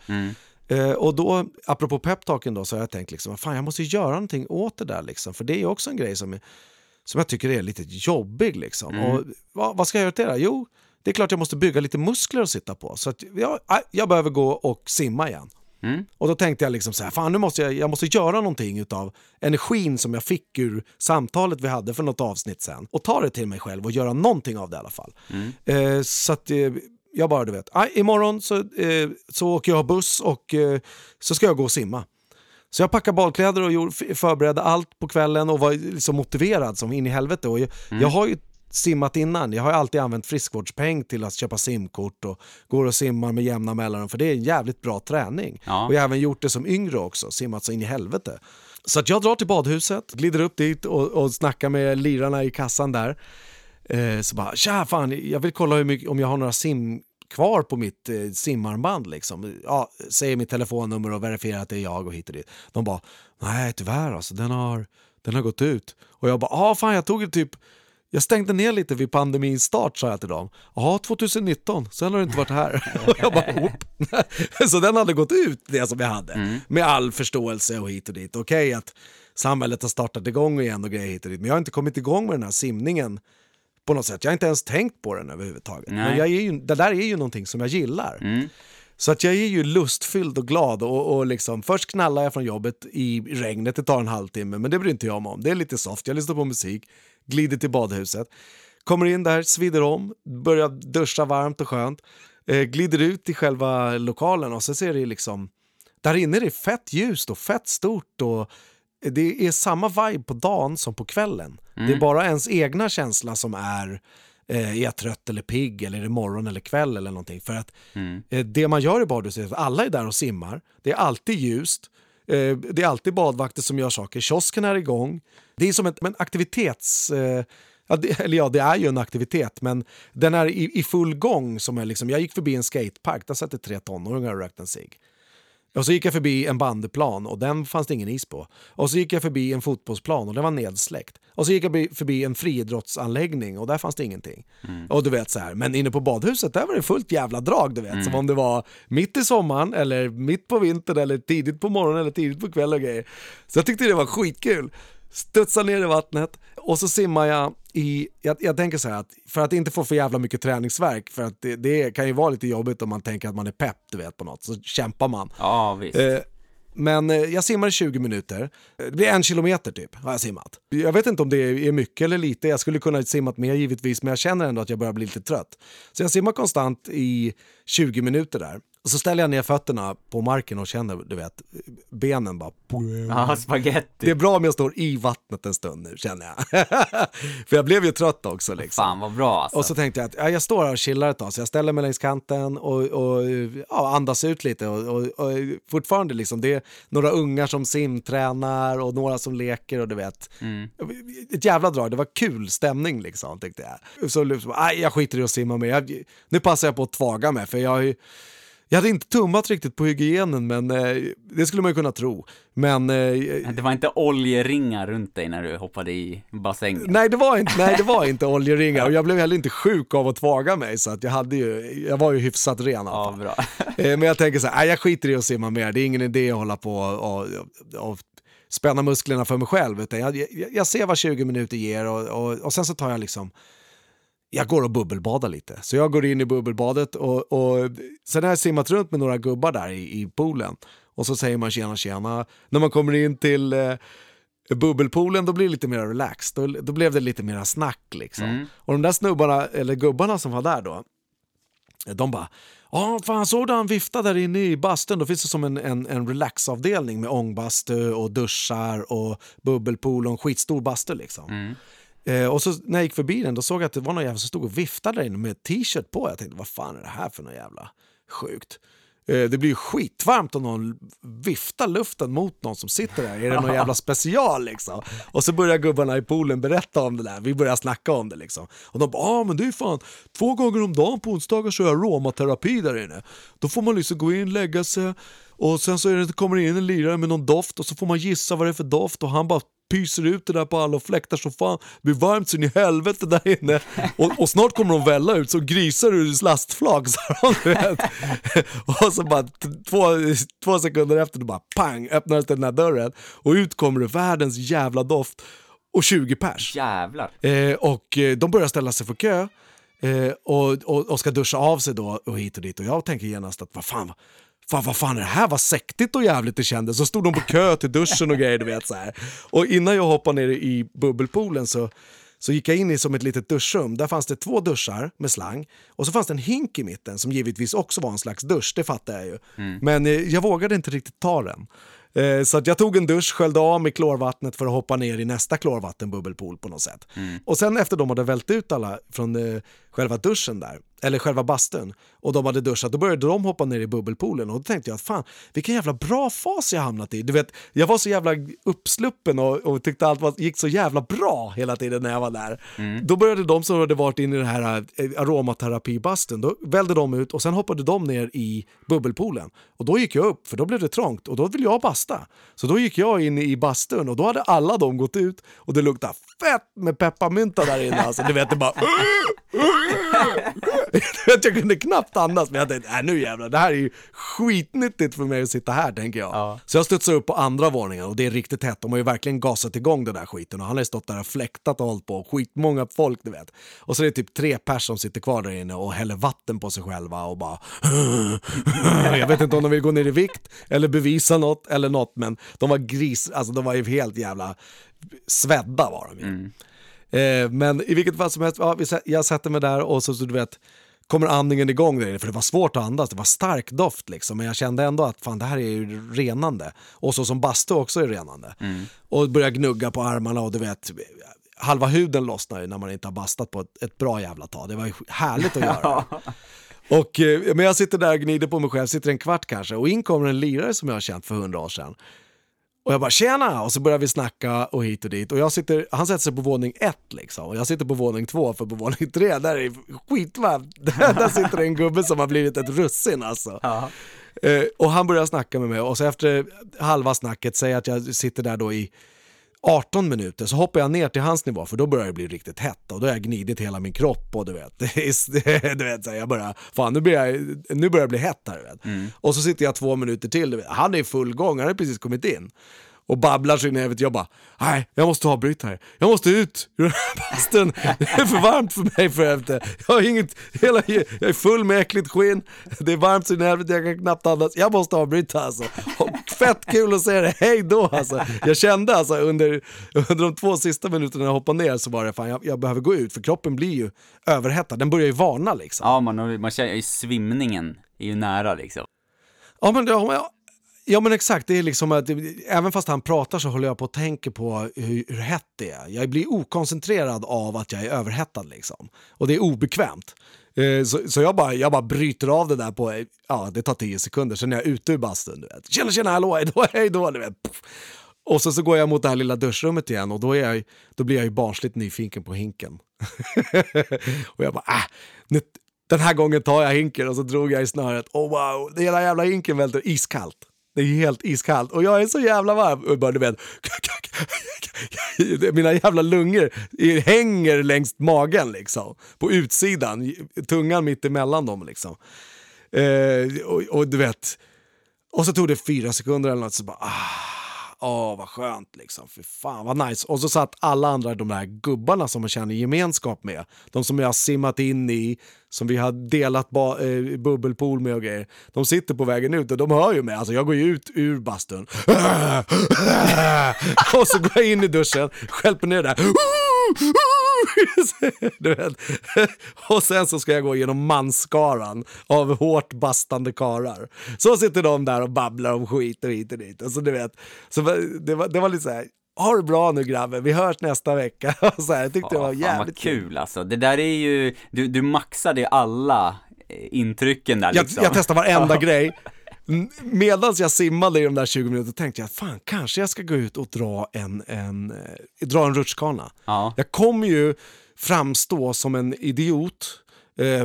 Eh, och då, apropå peptalken då, så har jag tänkt liksom, fan jag måste göra någonting åt det där liksom. För det är också en grej som, som jag tycker är lite jobbig liksom. Och vad, vad ska jag göra åt det då? Jo, det är klart jag måste bygga lite muskler att sitta på. Så att jag, jag behöver gå och simma igen. Och då tänkte jag liksom så här, fan nu måste jag, jag måste göra någonting utav energin som jag fick ur samtalet vi hade för något avsnitt sen. Och ta det till mig själv och göra någonting av det i alla fall. Eh, så att eh, jag bara, du vet, aj, imorgon så, eh, så åker jag buss och eh, så ska jag gå och simma. Så jag packade badkläder och gjorde, förberedde allt på kvällen och var liksom motiverad som in i helvete. Och jag, jag har ju simmat innan. Jag har alltid använt friskvårdspeng till att köpa simkort och går och simmar med jämna mellanrum för det är en jävligt bra träning. Ja. Och jag har även gjort det som yngre också, simmat så in i helvete. Så att jag drar till badhuset, glider upp dit och, och snackar med lirarna i kassan där. Eh, så bara, tja fan, jag vill kolla hur mycket, om jag har några sim kvar på mitt eh, simarmband liksom. Ja, säger mitt telefonnummer och verifierar att det är jag och hit och dit. De bara, nej tyvärr alltså, den har, den har gått ut. Och jag bara, ah fan jag tog det typ Jag stängde ner lite vid pandemins start sa jag till dem. Jaha, 2019, sen har du inte varit här. och jag bara, Oop. Så den hade gått ut, det som jag hade. Mm. Med all förståelse och hit och dit. Okej att samhället har startat igång igen och grejer hit och dit. Men jag har inte kommit igång med den här simningen på något sätt. Jag har inte ens tänkt på den överhuvudtaget. Nej. Men jag är ju, det där är ju någonting som jag gillar. Mm. Så att jag är ju lustfylld och glad och, och liksom, först knallar jag från jobbet i regnet, det tar en halvtimme, men det bryr inte jag mig om. Det är lite soft, jag lyssnar på musik, glider till badhuset, kommer in där, svider om, börjar duscha varmt och skönt, eh, glider ut i själva lokalen och så ser det liksom, där inne är det fett ljust och fett stort och det är samma vibe på dagen som på kvällen. Det är bara ens egna känsla som är eh, är jag trött eller pigg eller är det morgon eller kväll eller någonting. För att eh, det man gör i badhuset är att alla är där och simmar. Det är alltid ljust. Eh, det är alltid badvakter som gör saker. Kiosken är igång. Det är som en, en aktivitets... Eh, ja, det, eller ja, det är ju en aktivitet, men den är i, i full gång. Som är liksom, jag gick förbi en skatepark, där satt det tre tonåringar och rökte en cigg. Och så gick jag förbi en bandyplan och den fanns det ingen is på. Och så gick jag förbi en fotbollsplan och den var nedsläckt. Och så gick jag förbi- en friidrottsanläggning och där fanns det ingenting. Och du vet så här, men inne på badhuset där var det fullt jävla drag du vet. Som om det var mitt i sommaren eller mitt på vintern eller tidigt på morgonen eller tidigt på kvällen och grejer. Så jag tyckte det var skitkul. Studsa ner i vattnet och så simmar jag i, jag, jag tänker så här att för att inte få för jävla mycket träningsverk för att det, det kan ju vara lite jobbigt om man tänker att man är pepp du vet på något, så kämpar man. Ja, visst. Eh, men eh, jag simmar i 20 minuter. Det blir en kilometer typ har jag simmat. Jag vet inte om det är mycket eller lite. Jag skulle kunna simmat mer givetvis, men jag känner ändå att jag börjar bli lite trött. Så jag simmar konstant i 20 minuter där. Och så ställer jag ner fötterna på marken och känner, du vet, benen bara... Ja, spaghetti. Det är bra om jag står i vattnet en stund nu känner jag. För jag blev ju trött också liksom. Fan vad bra alltså. Och så tänkte jag att ja, jag står här och chillar ett tag, så jag ställer mig längs kanten och, och ja, andas ut lite. Och, och, och fortfarande liksom, det är några ungar som simtränar och några som leker och du vet. Ett jävla drag, det var kul stämning liksom tyckte jag. Så liksom, jag skiter i att simma mer, nu passar jag på att tvaga mig för jag har ju jag hade inte tummat riktigt på hygienen, men eh, det skulle man ju kunna tro. Men eh, Det var inte oljeringar runt dig när du hoppade i bassängen? Nej det, var inte, nej, det var inte oljeringar och jag blev heller inte sjuk av att tvaga mig så att jag, hade ju, jag var ju hyfsat ren Ja, bra. Eh, Men jag tänker så här, jag skiter i att simma mer, det är ingen idé att hålla på och, och, och spänna musklerna för mig själv. Utan jag, jag, jag ser vad 20 minuter ger och, och, och sen så tar jag liksom jag går och bubbelbadar lite. Så jag går in i bubbelbadet och, och sen har jag simmat runt med några gubbar där i, i poolen. Och så säger man tjena tjena. När man kommer in till eh, bubbelpoolen då blir det lite mer relaxed. Då, då blev det lite mer snack liksom. Och de där snubbarna, eller gubbarna som var där då, de bara Ja, fan såg du han vifta där inne i bastun? Då finns det som en, en, en relaxavdelning med ångbastu och duschar och bubbelpool och en skitstor bastu liksom. Eh, och så när jag gick förbi den då såg jag att det var någon jävel som stod och viftade där inne med t-shirt på. Jag tänkte, vad fan är det här för något jävla sjukt? Eh, det blir ju skitvarmt om någon viftar luften mot någon som sitter där. Är det någon jävla special liksom? Och så börjar gubbarna i poolen berätta om det där. Vi börjar snacka om det liksom. Och de bara, ja ah, men det är fan två gånger om dagen på onsdagar så jag aromaterapi där inne. Då får man liksom gå in, lägga sig och sen så är det, kommer det in en lirare med någon doft och så får man gissa vad det är för doft och han bara pyser ut det där på alla och fläktar så fan. Det blir varmt så in i helvete där inne. Och, och snart kommer de välla ut så grisar ur lastflak. Så de. Och så bara två, två sekunder efter då bara pang öppnades den här dörren och ut kommer det världens jävla doft och 20 pers. Jävlar. Eh, och eh, de börjar ställa sig för kö eh, och, och, och ska duscha av sig då och hit och dit. Och jag tänker genast att vad fan, fan, vad fan är det här? Vad sektigt och jävligt det kändes. Så stod de på kö till duschen och grejer, du vet så här. Och innan jag hoppade ner i bubbelpoolen så så gick jag in i som ett litet duschrum. Där fanns det två duschar med slang och så fanns det en hink i mitten som givetvis också var en slags dusch, det fattar jag ju. Men eh, jag vågade inte riktigt ta den. Eh, Så att jag tog en dusch, sköljde av med klorvattnet för att hoppa ner i nästa klorvattenbubbelpool på något sätt. Och sen efter de hade vält ut alla från eh, själva duschen där, eller själva bastun, och de hade duschat, då började de hoppa ner i bubbelpoolen och då tänkte jag att fan, vilken jävla bra fas jag hamnat i. Du vet, jag var så jävla uppsluppen och, och tyckte allt var, gick så jävla bra hela tiden när jag var där. Mm. Då började de som hade varit inne i den här eh, aromaterapibastun, då välde de ut och sen hoppade de ner i bubbelpoolen. Och då gick jag upp, för då blev det trångt och då ville jag basta. Så då gick jag in i bastun och då hade alla de gått ut och det luktade fett med pepparmynta där inne. Alltså, du vet, det bara... jag kunde knappt andas, men jag tänkte, äh, nu jävlar, det här är ju skitnyttigt för mig att sitta här, tänker jag. Ja. Så jag studsar upp på andra våningen och det är riktigt hett. De har ju verkligen gasat igång den där skiten och han har ju stått där och fläktat och hållit på. Skitmånga folk, du vet. Och så är det typ tre pers som sitter kvar där inne och häller vatten på sig själva och bara... jag vet inte om de vill gå ner i vikt eller bevisa något eller något, men de var gris, alltså de var ju helt jävla svedda var de ju. Eh, men i vilket fall som helst, ja, jag sätter mig där och så, så du vet, kommer andningen igång där för det var svårt att andas, det var stark doft liksom, men jag kände ändå att fan det här är ju renande. Och så som bastu också är renande. Och började gnugga på armarna och du vet, halva huden lossnar ju när man inte har bastat på ett, ett bra jävla tag. Det var ju härligt att göra. Och, eh, men jag sitter där och gnider på mig själv, sitter en kvart kanske, och in kommer en lirare som jag har känt för hundra år sedan. Och jag bara tjena! Och så börjar vi snacka och hit och dit. Och jag sitter, han sätter sig på våning ett liksom. Och jag sitter på våning två, för på våning tre, där är det skitvarmt. Där, sitter en gubbe som har blivit ett russin alltså. Ja. Eh, och han börjar snacka med mig och så efter halva snacket, säger att jag sitter där då i 18 minuter, så hoppar jag ner till hans nivå för då börjar det bli riktigt hett och då har jag gnidit hela min kropp och du vet, du vet så jag börjar, fan nu börjar, jag, nu börjar det bli hett här du vet. Och så sitter jag två minuter till, han är i full gång, han har precis kommit in. Och babblar så in i helvete, jag bara, nej jag måste avbryta här, jag måste ut ur den här bastun, det är för varmt för mig för helvete. Jag har inget, hela, jag är full med äckligt skinn, det är varmt så in i helvete, jag kan knappt andas, jag måste avbryta alltså. Och fett kul att se det, hej då alltså. Jag kände alltså under, under de två sista minuterna när jag hoppade ner så var det fan, jag, jag behöver gå ut för kroppen blir ju överhettad, den börjar ju varna liksom. Ja, man, man känner ju svimningen är ju nära liksom. Ja men, men, ja men exakt, det är liksom att även fast han pratar så håller jag på att tänka på hur, hur hett det är. Jag blir okoncentrerad av att jag är överhettad liksom. Och det är obekvämt. Eh, Så, så jag, bara, jag bara bryter av det där på, ja det tar tio sekunder, sen är jag ute ur bastun. Du vet. Tjena tjena, hallå, hej då, du vet. Och så, så går jag mot det här lilla duschrummet igen och då, är jag, då blir jag ju barnsligt nyfiken på hinken. och jag bara, äh, nu, den här gången tar jag hinken och så drog jag i snöret. Oh wow, hela jävla hinken välter iskallt. Det är helt iskallt och jag är så jävla varm. Och bara, du vet, mina jävla lungor hänger längs magen liksom. På utsidan, tungan mitt emellan dem liksom. Eh, och, och du vet, och så tog det fyra sekunder eller något så bara, ah, åh vad skönt liksom, för fan vad nice. Och så satt alla andra de där gubbarna som man känner gemenskap med, de som jag har simmat in i, som vi har delat ba- eh, bubbelpool med och grejer. De sitter på vägen ut och de hör ju mig, alltså jag går ju ut ur bastun. och så går jag in i duschen, skälper ner det där. du vet. Och sen så ska jag gå igenom manskaran av hårt bastande karar. Så sitter de där och babblar om skit och hit och dit. Och så du vet, så det, var, det var lite så här, ha det bra nu grabben, vi hörs nästa vecka. Så här, jag tyckte det var Ja, fan vad jävligt kul. kul alltså. Det där är ju, du, du maxade alla eh, intrycken där Jag, liksom. jag testar varenda grej. Medan jag simmade i de där 20 minuterna tänkte jag, fan kanske jag ska gå ut och dra en, en, eh, dra en rutschkana. Ja. Jag kommer ju framstå som en idiot,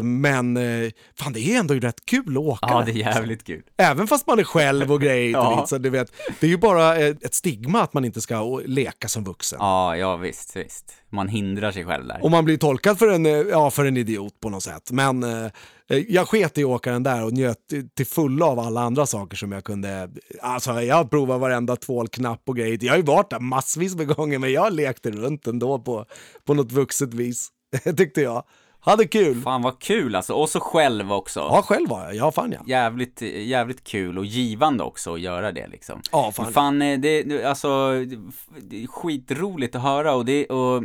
men eh, fan det är ändå rätt kul att åka. Ja, det är jävligt kul. Även fast man är själv och grejer Ja. så du vet, det är ju bara ett ett stigma att man inte ska leka som vuxen. Ja, ja visst, visst. Man hindrar sig själv där. Och man blir tolkad för en, eh, ja, för en idiot på något sätt. Men eh, jag sket i att åka den där och njöt till- fulla av alla andra saker som jag kunde. Alltså jag provat varenda tvålknapp och grejer. Jag har ju varit där massvis med gånger men jag lekte runt ändå på, på något vuxet vis. Tyckte jag. Hade kul. Fan vad kul alltså, och så själv också. Ja, själv var jag. Ja, fan ja. Jävligt, jävligt kul och givande också att göra det liksom. Ja, fan. Fan, eh, det, det- alltså, det är skitroligt att höra och det, och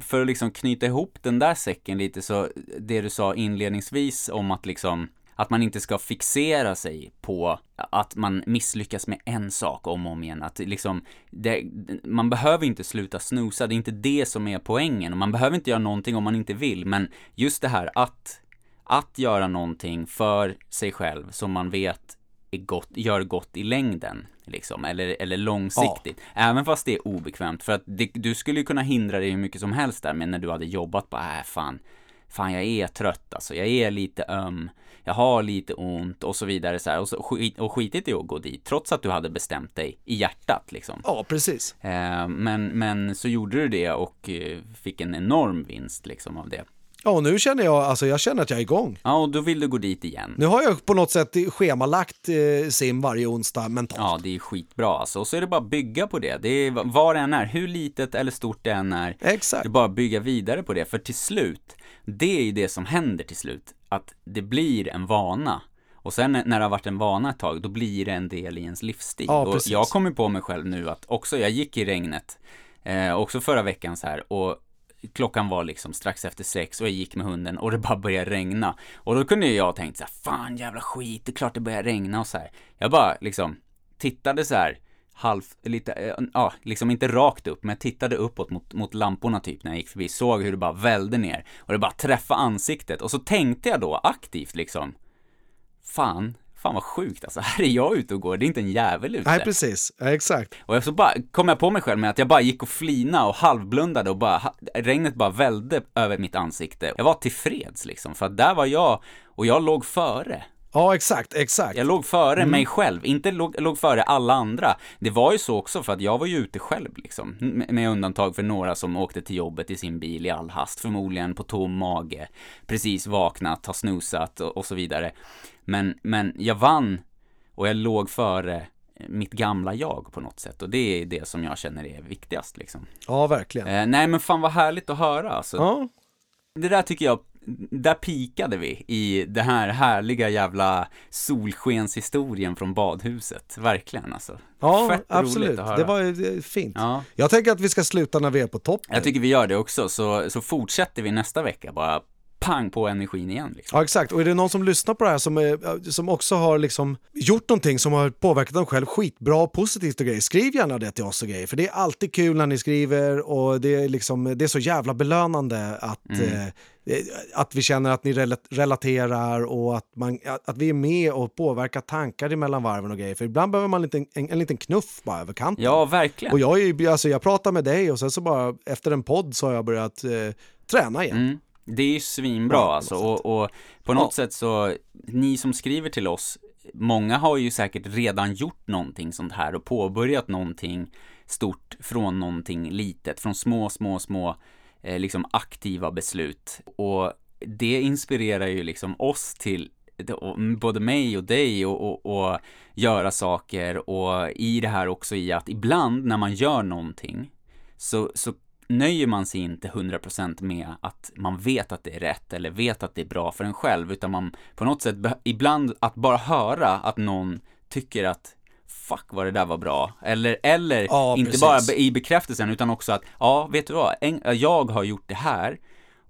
för att liksom knyta ihop den där säcken lite så, det du sa inledningsvis om att liksom att man inte ska fixera sig på att man misslyckas med en sak om och om igen. Att liksom, det, man behöver inte sluta snusa, det är inte det som är poängen. Och man behöver inte göra någonting om man inte vill, men just det här att, att göra någonting för sig själv som man vet är gott, gör gott i längden, liksom, eller, eller långsiktigt. Ja. Även fast det är obekvämt, för att det, du skulle ju kunna hindra dig hur mycket som helst där, men när du hade jobbat på, äh fan, fan jag är trött alltså, jag är lite öm, jag har lite ont och så vidare så här, och, så, skit, och skitit i att gå dit, trots att du hade bestämt dig i hjärtat liksom. Ja, precis. Eh, men, men så gjorde du det och eh, fick en enorm vinst liksom av det. Ja, och nu känner jag, alltså jag känner att jag är igång. Ja, och då vill du gå dit igen. Nu har jag på något sätt schemalagt eh, sim varje onsdag mentalt. Ja, det är skitbra alltså. Och så är det bara att bygga på det. Det är vad det än är, hur litet eller stort det än är. Exakt. Det är bara att bygga vidare på det, för till slut, det är ju det som händer till slut. Att det blir en vana. Och sen när det har varit en vana ett tag, då blir det en del i ens livsstil. Ja, och jag kommer på mig själv nu att också, jag gick i regnet, eh, också förra veckan så här, och klockan var liksom strax efter sex och jag gick med hunden och det bara började regna. Och då kunde jag tänkt så här, fan jävla skit, det är klart det börjar regna och så här. Jag bara liksom tittade så här halv, lite, eh, ja, liksom inte rakt upp, men jag tittade uppåt mot, mot lamporna typ när jag gick förbi, såg hur det bara välde ner och det bara träffade ansiktet och så tänkte jag då aktivt liksom, fan, fan vad sjukt alltså, här är jag ute och går, det är inte en jävel ute. Nej, precis, ja, exakt. Och så bara kom jag på mig själv med att jag bara gick och flina och halvblundade och bara, regnet bara välde över mitt ansikte. Jag var tillfreds liksom, för att där var jag, och jag låg före. Ja, exakt, exakt. Jag låg före mm. mig själv, inte låg, låg före alla andra. Det var ju så också för att jag var ju ute själv liksom. Med undantag för några som åkte till jobbet i sin bil i all hast, förmodligen på tom mage, precis vaknat, har snusat och, och så vidare. Men, men jag vann och jag låg före mitt gamla jag på något sätt och det är det som jag känner är viktigast liksom. Ja, verkligen. Eh, nej men fan vad härligt att höra alltså. Ja. Det där tycker jag där pikade vi i den här härliga jävla solskenshistorien från badhuset. Verkligen alltså. Ja, Fett absolut. Det var fint. Ja. Jag tänker att vi ska sluta när vi är på topp. Jag tycker vi gör det också, så, så fortsätter vi nästa vecka bara pang på energin igen. Liksom. Ja exakt, och är det någon som lyssnar på det här som, är, som också har liksom gjort någonting som har påverkat dem själv skitbra, positivt och grejer, skriv gärna det till oss och grejer. För det är alltid kul när ni skriver och det är, liksom, det är så jävla belönande att, mm. eh, att vi känner att ni relaterar och att, man, att vi är med och påverkar tankar emellan varven och grejer. För ibland behöver man en, liten, en, en liten knuff bara över kanten. Ja, verkligen. Och jag, alltså, jag pratar med dig och sen så bara efter en podd så har jag börjat eh, träna igen. Mm. Det är ju svinbra ja, alltså och, och, på något ja. sätt så, ni som skriver till oss, många har ju säkert redan gjort någonting sånt här och påbörjat någonting stort från någonting litet, från små, små, små eh, liksom aktiva beslut. Och det inspirerar ju liksom oss till både mig och dig och, och, och, göra saker och i det här också i att ibland när man gör någonting så, så nöjer man sig inte 100% med att man vet att det är rätt eller vet att det är bra för en själv, utan man på något sätt, ibland att bara höra att någon tycker att fuck vad det där var bra. Eller, eller ja, inte precis. bara i bekräftelsen utan också att, ja vet du vad, en, jag har gjort det här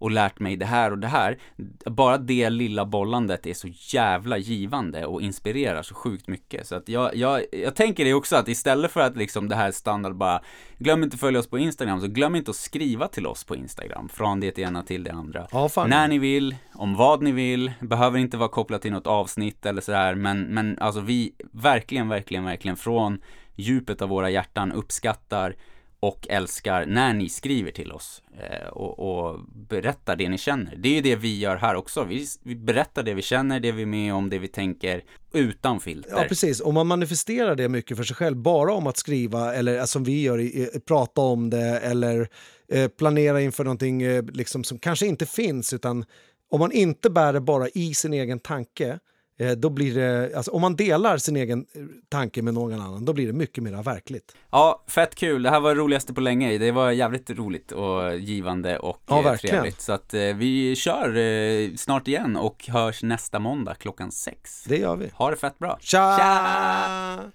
och lärt mig det här och det här. Bara det lilla bollandet är så jävla givande och inspirerar så sjukt mycket. Så att jag, jag, jag tänker det också att istället för att liksom det här standard bara, glöm inte att följa oss på Instagram, så glöm inte att skriva till oss på Instagram. Från det ena till det andra. Ja, När ni vill, om vad ni vill, behöver inte vara kopplat till något avsnitt eller sådär, men, men alltså vi verkligen, verkligen, verkligen från djupet av våra hjärtan uppskattar och älskar när ni skriver till oss eh, och, och, berättar det ni känner. Det är ju det vi gör här också. Vi, vi, berättar det vi känner, det vi är med om, det vi tänker utan filter. Ja, precis. Och man manifesterar det mycket för sig själv bara om att skriva eller alltså, som vi gör, i, prata om det eller eh, planera inför någonting eh, liksom, som kanske inte finns utan om man inte bär det bara i sin egen tanke Eh, då blir det, alltså, om man delar sin egen eh, tanke med någon annan, då blir det mycket mer verkligt. Ja, fett kul. Det här var det roligaste på länge. Det var jävligt roligt och givande och ja, eh, verkligen. trevligt. Så att vi kör snart igen och hörs nästa måndag klockan sex. Det gör vi. Ha det fett bra. Tja! Tja!